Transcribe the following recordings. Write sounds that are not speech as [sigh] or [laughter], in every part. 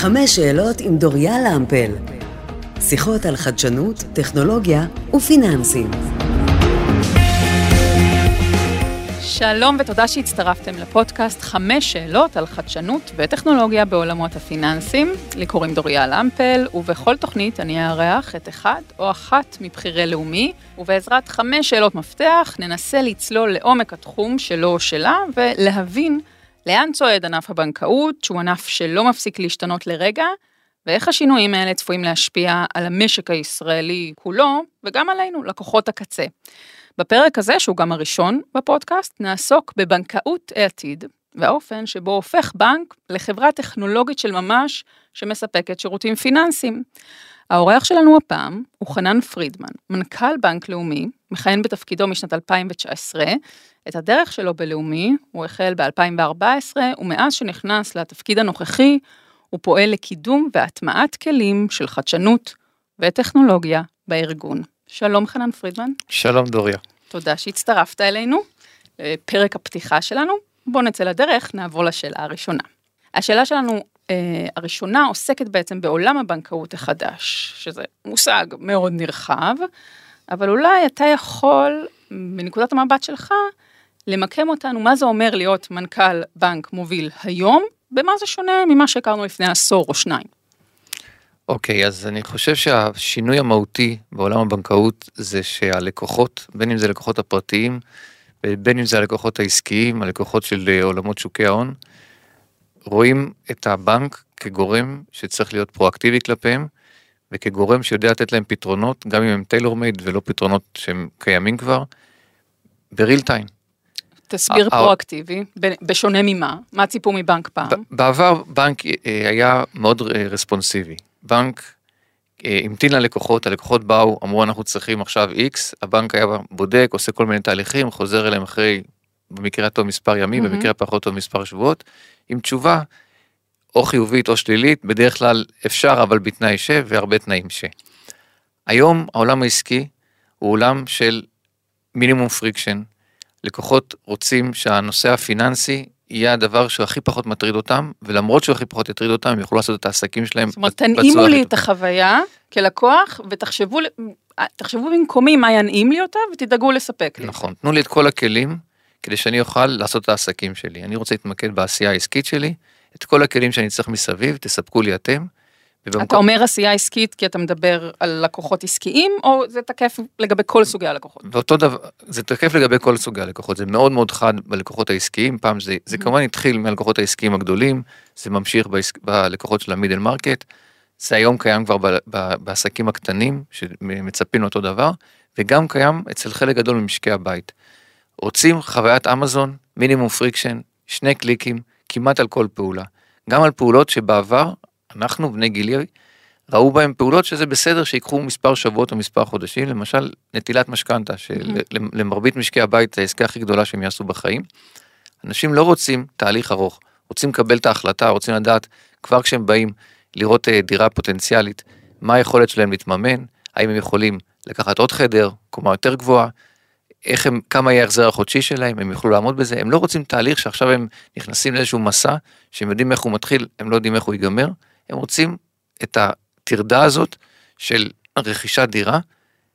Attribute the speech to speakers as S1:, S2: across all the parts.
S1: חמש שאלות עם דוריה למפל. שיחות על חדשנות, טכנולוגיה ופיננסים.
S2: שלום ותודה שהצטרפתם לפודקאסט חמש שאלות על חדשנות וטכנולוגיה בעולמות הפיננסים. לי קוראים דוריה למפל, ובכל תוכנית אני אארח את אחד או אחת מבכירי לאומי, ובעזרת חמש שאלות מפתח ננסה לצלול לעומק התחום שלו או שלה ולהבין לאן צועד ענף הבנקאות, שהוא ענף שלא מפסיק להשתנות לרגע, ואיך השינויים האלה צפויים להשפיע על המשק הישראלי כולו, וגם עלינו, לקוחות הקצה. בפרק הזה, שהוא גם הראשון בפודקאסט, נעסוק בבנקאות העתיד, והאופן שבו הופך בנק לחברה טכנולוגית של ממש שמספקת שירותים פיננסיים. האורח שלנו הפעם הוא חנן פרידמן, מנכ"ל בנק לאומי, מכהן בתפקידו משנת 2019. את הדרך שלו בלאומי הוא החל ב-2014, ומאז שנכנס לתפקיד הנוכחי, הוא פועל לקידום והטמעת כלים של חדשנות וטכנולוגיה בארגון. שלום חנן פרידמן.
S3: שלום דוריה.
S2: תודה שהצטרפת אלינו. פרק הפתיחה שלנו. בואו נצא לדרך, נעבור לשאלה הראשונה. השאלה שלנו הראשונה עוסקת בעצם בעולם הבנקאות החדש, שזה מושג מאוד נרחב, אבל אולי אתה יכול, מנקודת המבט שלך, למקם אותנו, מה זה אומר להיות מנכ"ל בנק מוביל היום, במה זה שונה ממה שהכרנו לפני עשור או שניים.
S3: אוקיי, okay, אז אני חושב שהשינוי המהותי בעולם הבנקאות זה שהלקוחות, בין אם זה לקוחות הפרטיים, בין אם זה הלקוחות העסקיים, הלקוחות של אה, עולמות שוקי ההון, רואים את הבנק כגורם שצריך להיות פרואקטיבי כלפיהם, וכגורם שיודע לתת להם פתרונות, גם אם הם טיילור מייד ולא פתרונות שהם קיימים כבר, בריל טיים.
S2: תסביר פרואקטיבי, בשונה ממה? מה ציפו מבנק פעם?
S3: בעבר בנק אה, היה מאוד אה, רספונסיבי. בנק אה, המתין ללקוחות, הלקוחות באו, אמרו אנחנו צריכים עכשיו X, הבנק היה בודק, עושה כל מיני תהליכים, חוזר אליהם אחרי, במקרה הטוב מספר ימים, mm-hmm. במקרה הפחות טוב מספר שבועות, עם תשובה או חיובית או שלילית, בדרך כלל אפשר אבל בתנאי ש והרבה תנאים ש. היום העולם העסקי הוא עולם של מינימום friction, לקוחות רוצים שהנושא הפיננסי יהיה הדבר שהכי פחות מטריד אותם, ולמרות שהוא הכי פחות יטריד אותם, הם יוכלו לעשות את העסקים שלהם.
S2: זאת אומרת, תנעימו לי את החוויה כלקוח, ותחשבו תחשבו במקומי מה ינעים לי אותה, ותדאגו לספק לי.
S3: נכון, תנו לי את כל הכלים, כדי שאני אוכל לעשות את העסקים שלי. אני רוצה להתמקד בעשייה העסקית שלי, את כל הכלים שאני צריך מסביב, תספקו לי אתם,
S2: ובמקום... אתה אומר עשייה עסקית כי אתה מדבר על לקוחות עסקיים, או זה תקף לגבי כל סוגי הלקוחות?
S3: ואותו דבר, זה תקף לגבי כל סוגי הלקוחות, זה מאוד מאוד חד בלקוחות העסקיים, פעם זה, זה mm-hmm. כמובן התחיל מהלקוחות העסקיים הגדולים, זה ממשיך בעסק, בלקוחות של ה middle market, זה היום קיים כבר ב, ב, בעסקים הקטנים, שמצפים לאותו דבר, וגם קיים אצל חלק גדול ממשקי הבית. רוצים חוויית אמזון, מינימום friction, שני קליקים, כמעט על כל פעולה. גם על פעולות שבעבר אנחנו, בני גילי, ראו בהם פעולות שזה בסדר שיקחו מספר שבועות או מספר חודשים, למשל נטילת משכנתה, שלמרבית משקי הבית זה העסקה הכי גדולה שהם יעשו בחיים. אנשים לא רוצים תהליך ארוך, רוצים לקבל את ההחלטה, רוצים לדעת כבר כשהם באים לראות אה, דירה פוטנציאלית, מה היכולת שלהם להתממן, האם הם יכולים לקחת עוד חדר, קומה יותר גבוהה, איך הם, כמה יהיה ההחזר החודשי שלהם, הם יוכלו לעמוד בזה, הם לא רוצים תהליך שעכשיו הם נכנסים לאיזשהו מסע, שהם יודעים איך הוא מתחיל, הם לא יודעים איך הוא ייגמר, הם רוצים את הטרדה הזאת של רכישת דירה,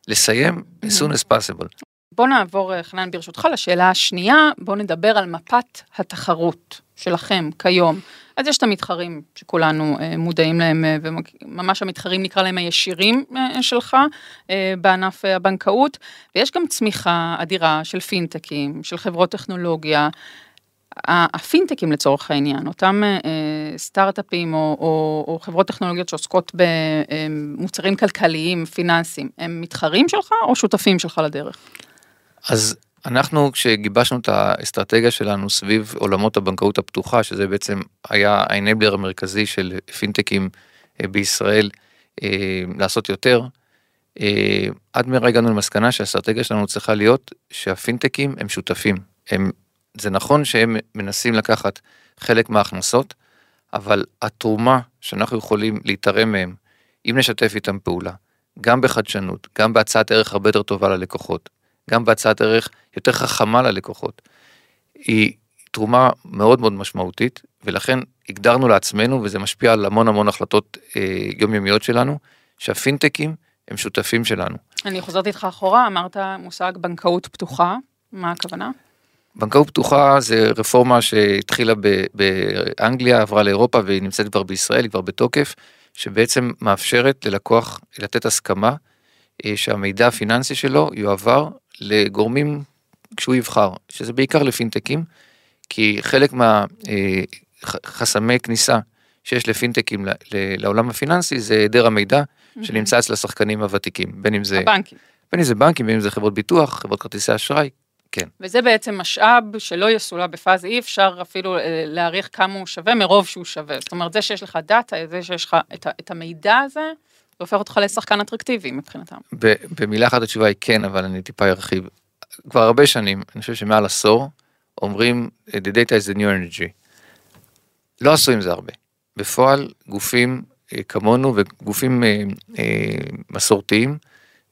S3: לסיים as soon as possible.
S2: בוא נעבור, אה, חנן, ברשותך, לשאלה השנייה, בוא נדבר על מפת התחרות שלכם כיום. אז יש את המתחרים שכולנו אה, מודעים להם, אה, וממש המתחרים נקרא להם הישירים שלך בענף הבנקאות, ויש גם צמיחה אדירה של פינטקים, של חברות טכנולוגיה, הפינטקים לצורך העניין, אותם אה, סטארט-אפים או, או, או חברות טכנולוגיות שעוסקות במוצרים כלכליים, פיננסיים, הם מתחרים שלך או שותפים שלך לדרך?
S3: אז אנחנו כשגיבשנו את האסטרטגיה שלנו סביב עולמות הבנקאות הפתוחה, שזה בעצם היה האנבלר המרכזי של פינטקים אה, בישראל, אה, לעשות יותר, עד מהרה הגענו למסקנה שהאסטרטגיה שלנו צריכה להיות שהפינטקים הם שותפים, הם זה נכון שהם מנסים לקחת חלק מההכנסות, אבל התרומה שאנחנו יכולים להתערם מהם, אם נשתף איתם פעולה, גם בחדשנות, גם בהצעת ערך הרבה יותר טובה ללקוחות, גם בהצעת ערך יותר חכמה ללקוחות, היא תרומה מאוד מאוד משמעותית, ולכן הגדרנו לעצמנו, וזה משפיע על המון המון החלטות אה, יומיומיות שלנו, שהפינטקים הם שותפים שלנו.
S2: אני חוזרת איתך אחורה, אמרת מושג בנקאות פתוחה, מה הכוונה?
S3: בנקאות פתוחה זה רפורמה שהתחילה באנגליה, עברה לאירופה והיא נמצאת כבר בישראל, היא כבר בתוקף, שבעצם מאפשרת ללקוח לתת הסכמה אה, שהמידע הפיננסי שלו יועבר לגורמים כשהוא יבחר, שזה בעיקר לפינטקים, כי חלק מהחסמי כניסה שיש לפינטקים לעולם הפיננסי זה היעדר המידע שנמצא אצל השחקנים הוותיקים, בין אם זה,
S2: הבנקים.
S3: בין אם זה בנקים, בין אם זה חברות ביטוח, חברות כרטיסי אשראי, כן.
S2: וזה בעצם משאב שלא יסולא בפאז, אי אפשר אפילו אה, להעריך כמה הוא שווה מרוב שהוא שווה. זאת אומרת, זה שיש לך דאטה, זה שיש לך את, את המידע הזה, זה הופך אותך לשחקן אטרקטיבי מבחינתם.
S3: במילה אחת התשובה היא כן, אבל אני טיפה ארחיב. כבר הרבה שנים, אני חושב שמעל עשור, אומרים The data is the new energy. לא עשו עם זה הרבה. בפועל, גופים אה, כמונו וגופים אה, אה, מסורתיים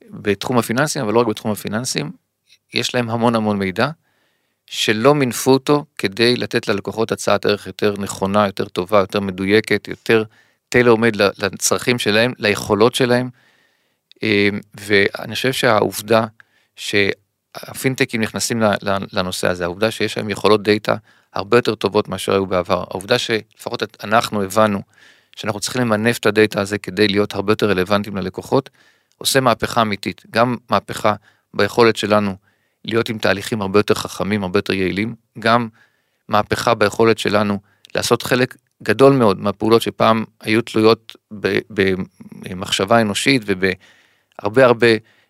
S3: בתחום הפיננסים, אבל לא רק בתחום הפיננסים, יש להם המון המון מידע, שלא מינפו אותו כדי לתת ללקוחות הצעת ערך יותר נכונה, יותר טובה, יותר מדויקת, יותר טיילר עומד לצרכים שלהם, ליכולות שלהם. אה, ואני חושב שהעובדה שהפינטקים נכנסים לנושא הזה, העובדה שיש להם יכולות דאטה הרבה יותר טובות מאשר היו בעבר, העובדה שלפחות אנחנו הבנו שאנחנו צריכים למנף את הדאטה הזה כדי להיות הרבה יותר רלוונטיים ללקוחות, עושה מהפכה אמיתית, גם מהפכה ביכולת שלנו להיות עם תהליכים הרבה יותר חכמים, הרבה יותר יעילים, גם מהפכה ביכולת שלנו לעשות חלק גדול מאוד מהפעולות שפעם היו תלויות במחשבה אנושית ובהרבה הרבה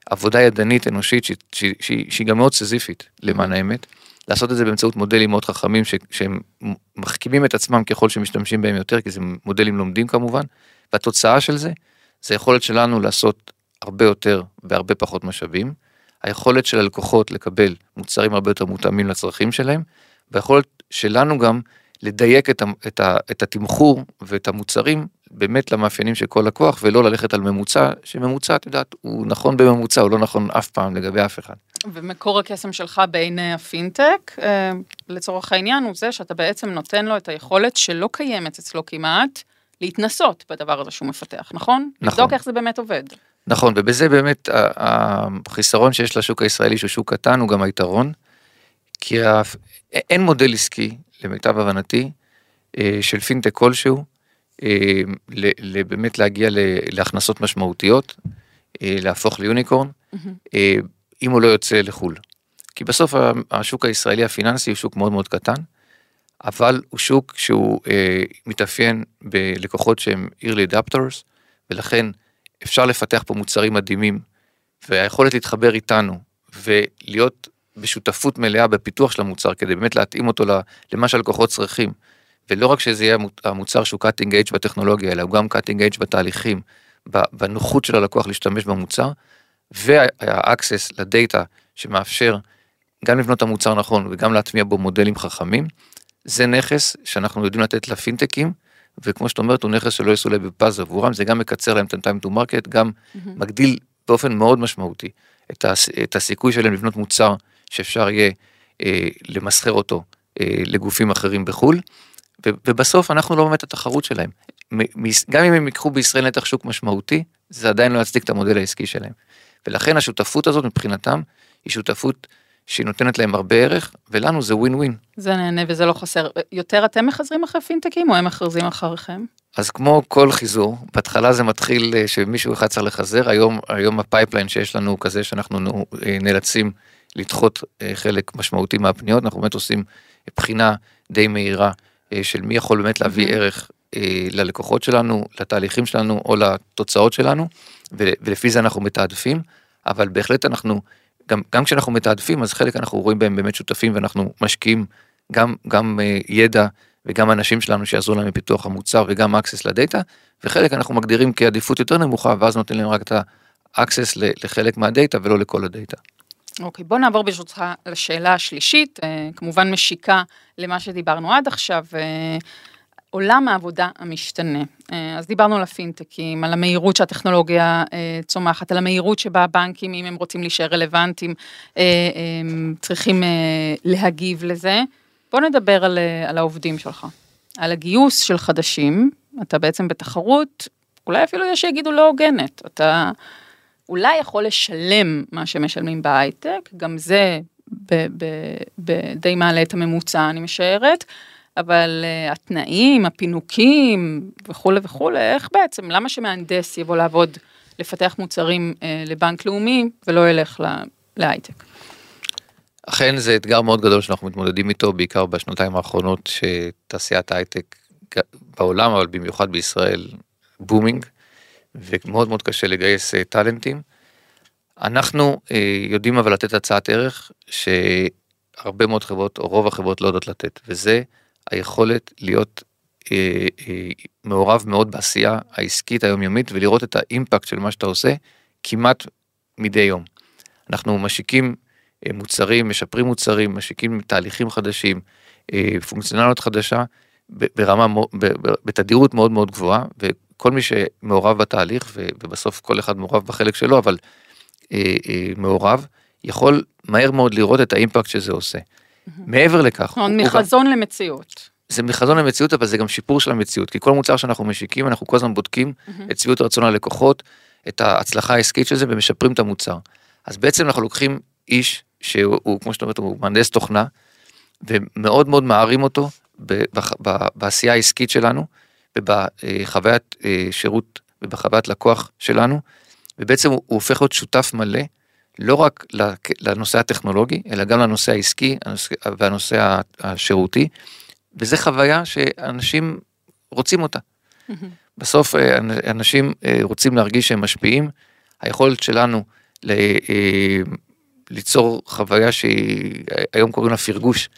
S3: עבודה ידנית אנושית שהיא, שהיא, שהיא, שהיא גם מאוד סזיפית למען האמת. לעשות את זה באמצעות מודלים מאוד חכמים ש, שהם מחכימים את עצמם ככל שמשתמשים בהם יותר, כי זה מודלים לומדים כמובן, והתוצאה של זה, זה היכולת שלנו לעשות הרבה יותר בהרבה פחות משאבים, היכולת של הלקוחות לקבל מוצרים הרבה יותר מותאמים לצרכים שלהם, והיכולת שלנו גם לדייק את, ה, את, ה, את התמחור ואת המוצרים באמת למאפיינים של כל לקוח, ולא ללכת על ממוצע, שממוצע, את יודעת, הוא נכון בממוצע, הוא לא נכון אף פעם לגבי אף אחד.
S2: ומקור הקסם שלך בעיני הפינטק, אה, לצורך העניין, הוא זה שאתה בעצם נותן לו את היכולת שלא קיימת אצלו כמעט, להתנסות בדבר הזה שהוא מפתח, נכון?
S3: נכון.
S2: לבדוק איך זה באמת עובד.
S3: נכון, ובזה באמת החיסרון שיש לשוק הישראלי, שהוא שוק קטן, הוא גם היתרון, כי אין מודל עסקי, למיטב הבנתי, אה, של פינטק כלשהו, אה, באמת להגיע להכנסות משמעותיות, אה, להפוך ליוניקורן, אם הוא לא יוצא לחו"ל. כי בסוף השוק הישראלי הפיננסי הוא שוק מאוד מאוד קטן, אבל הוא שוק שהוא מתאפיין בלקוחות שהם early adapters, ולכן אפשר לפתח פה מוצרים מדהימים, והיכולת להתחבר איתנו ולהיות בשותפות מלאה בפיתוח של המוצר כדי באמת להתאים אותו למה שהלקוחות צריכים. ולא רק שזה יהיה המו- המוצר שהוא cutting edge בטכנולוגיה, אלא הוא גם cutting edge בתהליכים, בנוחות של הלקוח להשתמש במוצר, וה-access לדאטה שמאפשר גם לבנות את המוצר נכון וגם להטמיע בו מודלים חכמים, זה נכס שאנחנו יודעים לתת לפינטקים, וכמו שאת אומרת, הוא נכס שלא יסולא בפז עבורם, זה גם מקצר להם את ה-time to market, גם מגדיל באופן מאוד משמעותי את, הס, את הסיכוי שלהם לבנות מוצר שאפשר יהיה אה, למסחר אותו אה, לגופים אחרים בחו"ל, ו, ובסוף אנחנו לא באמת התחרות שלהם. מ, גם אם הם ייקחו בישראל נתח שוק משמעותי, זה עדיין לא יצדיק את המודל העסקי שלהם. ולכן השותפות הזאת מבחינתם היא שותפות שהיא נותנת להם הרבה ערך, ולנו זה ווין ווין.
S2: זה נהנה וזה לא חסר. יותר אתם מחזרים אחרי פינטקים או הם מחזרים אחריכם?
S3: אז כמו כל חיזור, בהתחלה זה מתחיל אה, שמישהו אחד צריך לחזר, היום, היום ה pipeline שיש לנו הוא כזה שאנחנו נו- אה, נאלצים לדחות אה, חלק משמעותי מהפניות, אנחנו באמת עושים בחינה די מהירה אה, של מי יכול באמת להביא. ערך אה, ללקוחות שלנו, לתהליכים שלנו או לתוצאות שלנו, ולפי זה אנחנו מתעדפים, אבל בהחלט אנחנו, גם, גם כשאנחנו מתעדפים, אז חלק אנחנו רואים בהם באמת שותפים ואנחנו משקיעים גם, גם ידע וגם אנשים שלנו שיעזרו להם בפיתוח המוצר וגם access לדאטה, וחלק אנחנו מגדירים כעדיפות יותר נמוכה, ואז נותנים להם רק את ה-access לחלק מהדאטה ולא לכל הדאטה.
S2: אוקיי, בוא נעבור ברשותך לשאלה השלישית, אה, כמובן משיקה למה שדיברנו עד עכשיו, אה, עולם העבודה המשתנה. אה, אז דיברנו על הפינטקים, על המהירות שהטכנולוגיה צומחת, על המהירות שבה הבנקים, אם הם רוצים להישאר רלוונטיים, צריכים להגיב לזה. בוא נדבר על, על העובדים שלך. על הגיוס של חדשים, אתה בעצם בתחרות, אולי אפילו יש שיגידו לא הוגנת, אתה אולי יכול לשלם מה שמשלמים בהייטק, גם זה די מעלה את הממוצע, אני משערת, אבל uh, התנאים, הפינוקים וכולי וכולי, איך בעצם, למה שמהנדס יבוא לעבוד, לפתח מוצרים uh, לבנק לאומי ולא ילך להייטק?
S3: אכן זה אתגר מאוד גדול שאנחנו מתמודדים איתו, בעיקר בשנתיים האחרונות שתעשיית ההייטק בעולם, אבל במיוחד בישראל, בומינג, ומאוד מאוד קשה לגייס uh, טאלנטים. אנחנו uh, יודעים אבל לתת הצעת ערך שהרבה מאוד חברות, או רוב החברות לא יודעות לתת, וזה היכולת להיות אה, אה, מעורב מאוד בעשייה העסקית היומיומית ולראות את האימפקט של מה שאתה עושה כמעט מדי יום. אנחנו משיקים אה, מוצרים, משפרים מוצרים, משיקים תהליכים חדשים, אה, פונקציונליות חדשה ברמה, בתדירות מאוד מאוד גבוהה, וכל מי שמעורב בתהליך, ובסוף כל אחד מעורב בחלק שלו, אבל אה, אה, מעורב, יכול מהר מאוד לראות את האימפקט שזה עושה. מעבר לכך.
S2: מחזון גם... למציאות.
S3: זה מחזון למציאות אבל זה גם שיפור של המציאות כי כל מוצר שאנחנו משיקים אנחנו כל הזמן בודקים את שביעות רצון הלקוחות את ההצלחה העסקית של זה ומשפרים את המוצר. אז בעצם אנחנו לוקחים איש שהוא כמו שאתה אומרת הוא מהנדס תוכנה ומאוד מאוד מערים אותו בעשייה העסקית שלנו ובחוויית אה, שירות ובחוויית לקוח שלנו ובעצם הוא הופך להיות שותף מלא לא רק לנושא הטכנולוגי, אלא גם לנושא העסקי והנושא השירותי, וזה חוויה שאנשים רוצים אותה. בסוף אה, אנשים אה, רוצים להרגיש שהם משפיעים, היכולת שלנו אה, ליצור חוויה שהיום קוראים לה פרגוש.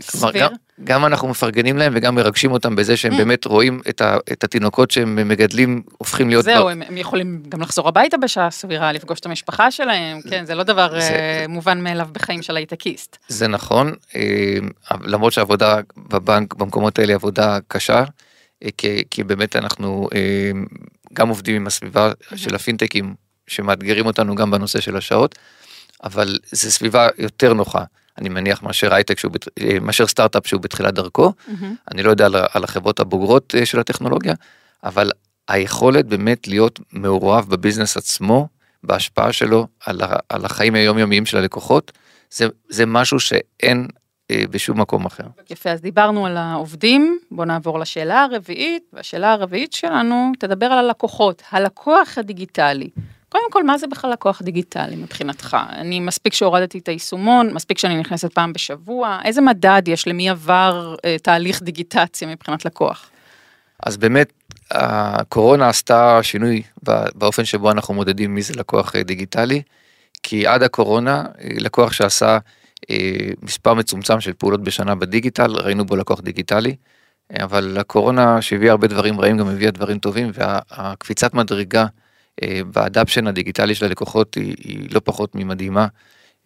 S2: סביר. גם,
S3: גם אנחנו מפרגנים להם וגם מרגשים אותם בזה שהם mm. באמת רואים את, ה, את התינוקות שהם מגדלים הופכים להיות...
S2: זהו, בר... הם, הם יכולים גם לחזור הביתה בשעה סבירה, לפגוש את המשפחה שלהם, כן, זה לא דבר זה... uh, מובן מאליו בחיים של הייטקיסט.
S3: זה נכון, uh, למרות שהעבודה בבנק במקומות האלה עבודה קשה, uh, כי, כי באמת אנחנו גם עובדים עם הסביבה mm-hmm. של הפינטקים שמאתגרים אותנו גם בנושא של השעות, אבל זו סביבה יותר נוחה. אני מניח מאשר הייטק שהוא, אה, מאשר סטארט-אפ שהוא בתחילת דרכו, mm-hmm. אני לא יודע על, על החברות הבוגרות אה, של הטכנולוגיה, אבל היכולת באמת להיות מעורב בביזנס עצמו, בהשפעה שלו על, ה, על החיים היומיומיים של הלקוחות, זה, זה משהו שאין אה, בשום מקום אחר.
S2: יפה, אז דיברנו על העובדים, בואו נעבור לשאלה הרביעית, והשאלה הרביעית שלנו תדבר על הלקוחות, הלקוח הדיגיטלי. קודם כל, מה זה בכלל לקוח דיגיטלי מבחינתך? אני מספיק שהורדתי את היישומון, מספיק שאני נכנסת פעם בשבוע, איזה מדד יש למי עבר אה, תהליך דיגיטציה מבחינת לקוח?
S3: אז באמת, הקורונה עשתה שינוי באופן שבו אנחנו מודדים מי זה לקוח אה, דיגיטלי, כי עד הקורונה, אה, לקוח שעשה אה, מספר מצומצם של פעולות בשנה בדיגיטל, ראינו בו לקוח דיגיטלי. אבל הקורונה שהביאה הרבה דברים רעים גם הביאה דברים טובים והקפיצת מדרגה באדפשן הדיגיטלי של הלקוחות היא, היא לא פחות ממדהימה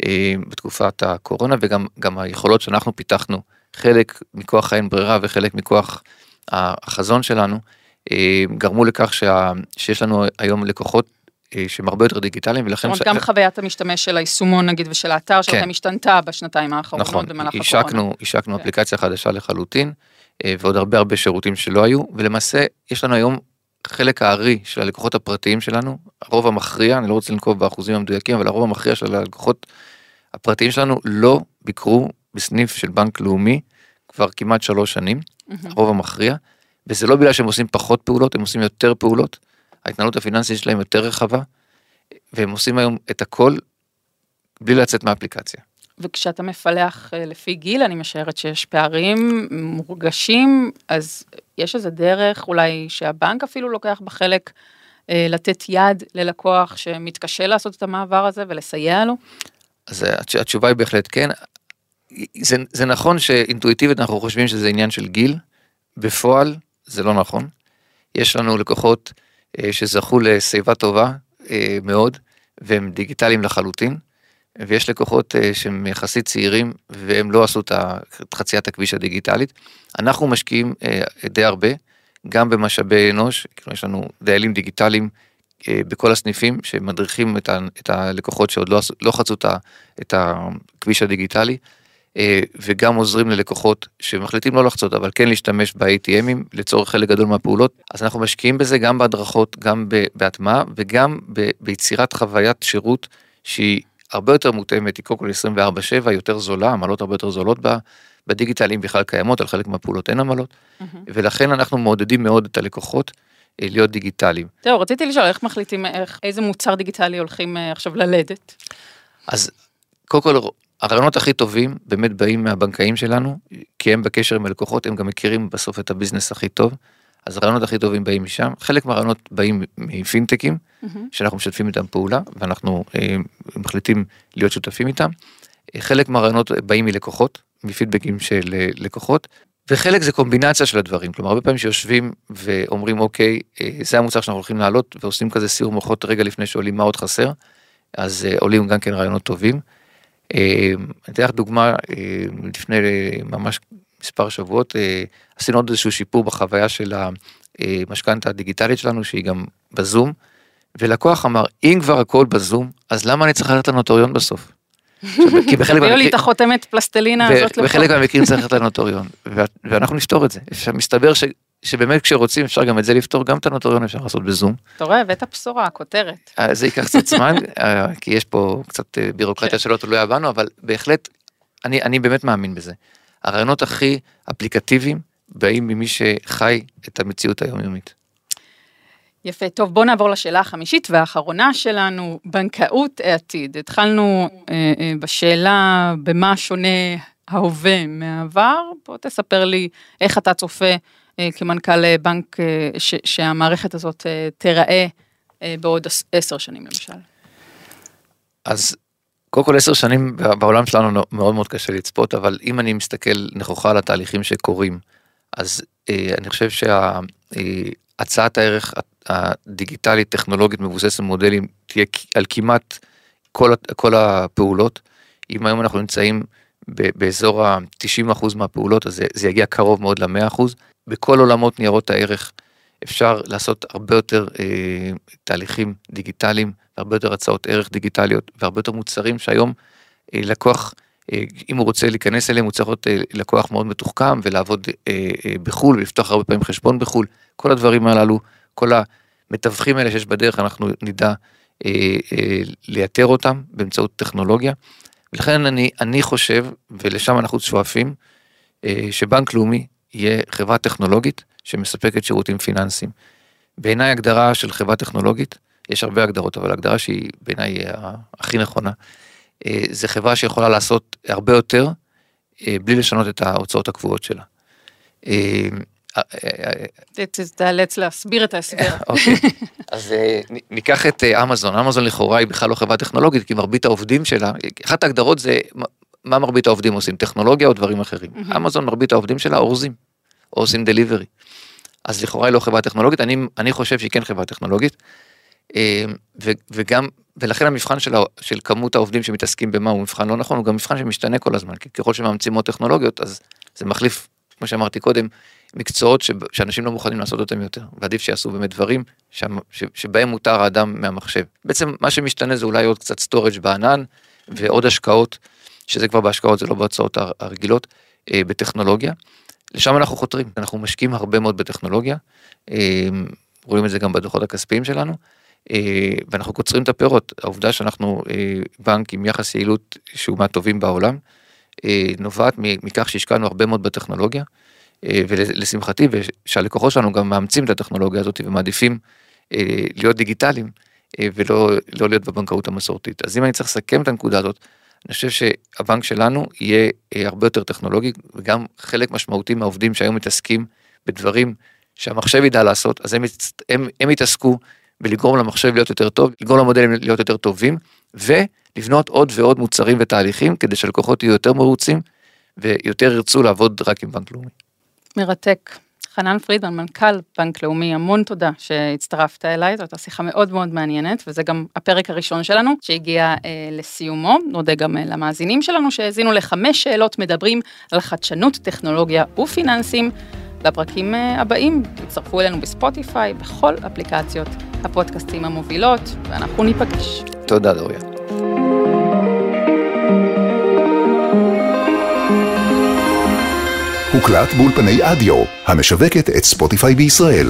S3: אה, בתקופת הקורונה וגם היכולות שאנחנו פיתחנו, חלק מכוח האין ברירה וחלק מכוח החזון שלנו, אה, גרמו לכך שה, שיש לנו היום לקוחות אה, שהם הרבה יותר דיגיטליים ולכן...
S2: אומרת, ש... גם חוויית המשתמש של היישומון נגיד ושל האתר שלכם כן. השתנתה בשנתיים האחרונות
S3: נכון,
S2: במהלך
S3: השקנו,
S2: הקורונה.
S3: השקנו כן. אפליקציה חדשה לחלוטין ועוד הרבה הרבה שירותים שלא היו ולמעשה יש לנו היום חלק הארי של הלקוחות הפרטיים שלנו, הרוב המכריע, אני לא רוצה לנקוב באחוזים המדויקים, אבל הרוב המכריע של הלקוחות הפרטיים שלנו לא ביקרו בסניף של בנק לאומי כבר כמעט שלוש שנים, mm-hmm. הרוב המכריע, וזה לא בגלל שהם עושים פחות פעולות, הם עושים יותר פעולות, ההתנהלות הפיננסית שלהם יותר רחבה, והם עושים היום את הכל בלי לצאת מהאפליקציה.
S2: וכשאתה מפלח אה, לפי גיל, אני משערת שיש פערים מורגשים, אז יש איזה דרך אולי שהבנק אפילו לוקח בחלק אה, לתת יד ללקוח שמתקשה לעשות את המעבר הזה ולסייע לו?
S3: אז התשובה היא בהחלט כן. זה, זה נכון שאינטואיטיבית אנחנו חושבים שזה עניין של גיל, בפועל זה לא נכון. יש לנו לקוחות אה, שזכו לשיבה טובה מאוד, והם דיגיטליים לחלוטין. ויש לקוחות אה, שהם יחסית צעירים והם לא עשו את חציית הכביש הדיגיטלית. אנחנו משקיעים אה, די הרבה, גם במשאבי אנוש, כאילו יש לנו דיילים דיגיטליים אה, בכל הסניפים שמדריכים את, הלקוחות שעוד לא, לא חצו את הכביש הדיגיטלי. וגם עוזרים ללקוחות שמחליטים לא לחצות, אבל כן להשתמש ב-ATMים לצורך חלק גדול מהפעולות. אז אנחנו משקיעים בזה גם בהדרכות, גם בהטמעה וגם ביצירת חוויית שירות שהיא הרבה יותר מותאמת, היא קודם כל 24/7, יותר זולה, עמלות הרבה יותר זולות בה. בדיגיטל אם בכלל קיימות, על חלק מהפעולות אין עמלות, mm-hmm. ולכן אנחנו מעודדים מאוד את הלקוחות אה, להיות דיגיטליים.
S2: זהו, רציתי לשאול איך מחליטים, איך, איזה מוצר דיגיטלי הולכים אה, עכשיו ללדת?
S3: אז קודם כל, הרעיונות הכי טובים באמת באים מהבנקאים שלנו, כי הם בקשר עם הלקוחות, הם גם מכירים בסוף את הביזנס הכי טוב. אז הרעיונות הכי טובים באים משם, חלק מהרעיונות באים מפינטקים, mm-hmm. שאנחנו משתפים איתם פעולה, ואנחנו אה, מחליטים להיות שותפים איתם. אה, חלק מהרעיונות באים מלקוחות, מפידבקים של אה, לקוחות, וחלק זה קומבינציה של הדברים, כלומר הרבה פעמים שיושבים ואומרים אוקיי, אה, זה המוצר שאנחנו הולכים לעלות, ועושים כזה סיור מוחות רגע לפני שעולים מה עוד חסר, אז אה, עולים גם כן רעיונות טובים. אני אתן לך דוגמה, לפני ממש מספר שבועות, עשינו עוד איזשהו שיפור בחוויה של המשכנתה הדיגיטלית שלנו, שהיא גם בזום, ולקוח אמר, אם כבר הכל בזום, אז למה אני צריך ללכת לנוטוריון בסוף?
S2: כי בחלק מהמקרים... תביאו לי את החותמת פלסטלינה הזאת.
S3: בחלק מהמקרים צריך ללכת לנוטוריון, ואנחנו נפתור את זה. מסתבר שבאמת כשרוצים אפשר גם את זה לפתור, גם את הנוטוריון אפשר לעשות בזום.
S2: אתה רואה, הבאת בשורה, כותרת.
S3: אה, זה ייקח קצת זמן, אה, כי יש פה קצת אה, בירוקרטיה כן. שלא תלויה בנו, אבל בהחלט, אני באמת מאמין בזה. הרעיונות הכי אפליקטיביים באים ממי שחי את המציאות היומיומית.
S2: יפה, טוב בוא נעבור לשאלה החמישית והאחרונה שלנו, בנקאות העתיד. התחלנו אה, אה, בשאלה במה שונה ההווה מהעבר, בוא תספר לי איך אתה צופה אה, כמנכ"ל בנק אה, ש, שהמערכת הזאת אה, תיראה אה, בעוד עשר שנים למשל.
S3: אז קודם כל עשר שנים בעולם שלנו מאוד מאוד קשה לצפות, אבל אם אני מסתכל נכוחה על התהליכים שקורים, אז אה, אני חושב שהצעת אה, הערך הדיגיטלית טכנולוגית מבוססת מודלים תהיה על כמעט כל, כל הפעולות. אם היום אנחנו נמצאים באזור ה-90% מהפעולות, אז זה, זה יגיע קרוב מאוד ל-100%. בכל עולמות ניירות הערך אפשר לעשות הרבה יותר אה, תהליכים דיגיטליים, הרבה יותר הצעות ערך דיגיטליות והרבה יותר מוצרים שהיום אה, לקוח, אה, אם הוא רוצה להיכנס אליהם, הוא צריך להיות אה, לקוח מאוד מתוחכם ולעבוד בחו"ל ולפתוח הרבה פעמים חשבון בחו"ל. כל הדברים הללו, כל המתווכים האלה שיש בדרך, אנחנו נדע לייתר אותם באמצעות טכנולוגיה. ולכן אני, אני חושב, ולשם אנחנו שואפים, שבנק לאומי יהיה חברה טכנולוגית שמספקת שירותים פיננסיים. בעיניי הגדרה של חברה טכנולוגית, יש הרבה הגדרות, אבל הגדרה שהיא בעיניי הכי נכונה, אה, זה חברה שיכולה לעשות הרבה יותר אה, בלי לשנות את ההוצאות הקבועות שלה. אה,
S2: תאלץ להסביר את ההסבר. [laughs]
S3: אוקיי, אז ניקח את אמזון, אמזון לכאורה היא בכלל לא חברה טכנולוגית, כי מרבית העובדים שלה, אחת ההגדרות זה מה מרבית העובדים עושים, טכנולוגיה או דברים אחרים. אמזון מרבית העובדים שלה אורזים, או עושים דליברי. אז לכאורה היא לא חברה טכנולוגית, אני, אני חושב שהיא כן חברה טכנולוגית. ו, וגם, ולכן המבחן של, של כמות העובדים שמתעסקים במה הוא מבחן לא נכון, הוא גם מבחן שמשתנה כל הזמן, כי ככל שמאמצים עוד טכנולוגיות, אז זה מחליף כמו שאמרתי קודם, מקצועות ש... שאנשים לא מוכנים לעשות אותם יותר, ועדיף שיעשו באמת דברים ש... ש... שבהם מותר האדם מהמחשב. בעצם מה שמשתנה זה אולי עוד קצת storage בענן ועוד השקעות, שזה כבר בהשקעות, זה לא בהוצאות הרגילות, אה, בטכנולוגיה. לשם אנחנו חותרים, אנחנו משקיעים הרבה מאוד בטכנולוגיה, אה, רואים את זה גם בדוחות הכספיים שלנו, ואנחנו קוצרים את הפירות. העובדה שאנחנו בנק עם יחס יעילות שהוא מהטובים בעולם, אה, נובעת מכך שהשקענו הרבה מאוד בטכנולוגיה, אה, ולשמחתי, ושהלקוחות שלנו גם מאמצים את הטכנולוגיה הזאת ומעדיפים אה, להיות דיגיטליים ולא לא להיות בבנקאות המסורתית. אז אם אני צריך לסכם את הנקודה הזאת, אני חושב שהבנק שלנו יהיה הרבה יותר טכנולוגי, וגם חלק משמעותי מהעובדים שהיום מתעסקים בדברים שהמחשב ידע לעשות, אז הם, הם, הם יתעסקו בלגרום למחשב להיות יותר טוב, לגרום למודלים להיות יותר טובים, ולבנות עוד ועוד מוצרים ותהליכים כדי שלקוחות יהיו יותר מרוצים ויותר ירצו לעבוד רק עם בנק לאומי.
S2: מרתק. חנן פרידמן, מנכ"ל בנק לאומי, המון תודה שהצטרפת אליי, זאת הייתה שיחה מאוד מאוד מעניינת, וזה גם הפרק הראשון שלנו שהגיע אה, לסיומו. נודה גם אה, למאזינים שלנו שהאזינו לחמש שאלות מדברים על חדשנות, טכנולוגיה ופיננסים. לפרקים אה, הבאים, תצטרפו אלינו בספוטיפיי, בכל אפליקציות הפודקאסטים המובילות, ואנחנו ניפגש.
S3: תודה, דוריה.
S4: הוקלט באולפני אדיו, המשווקת את ספוטיפיי בישראל.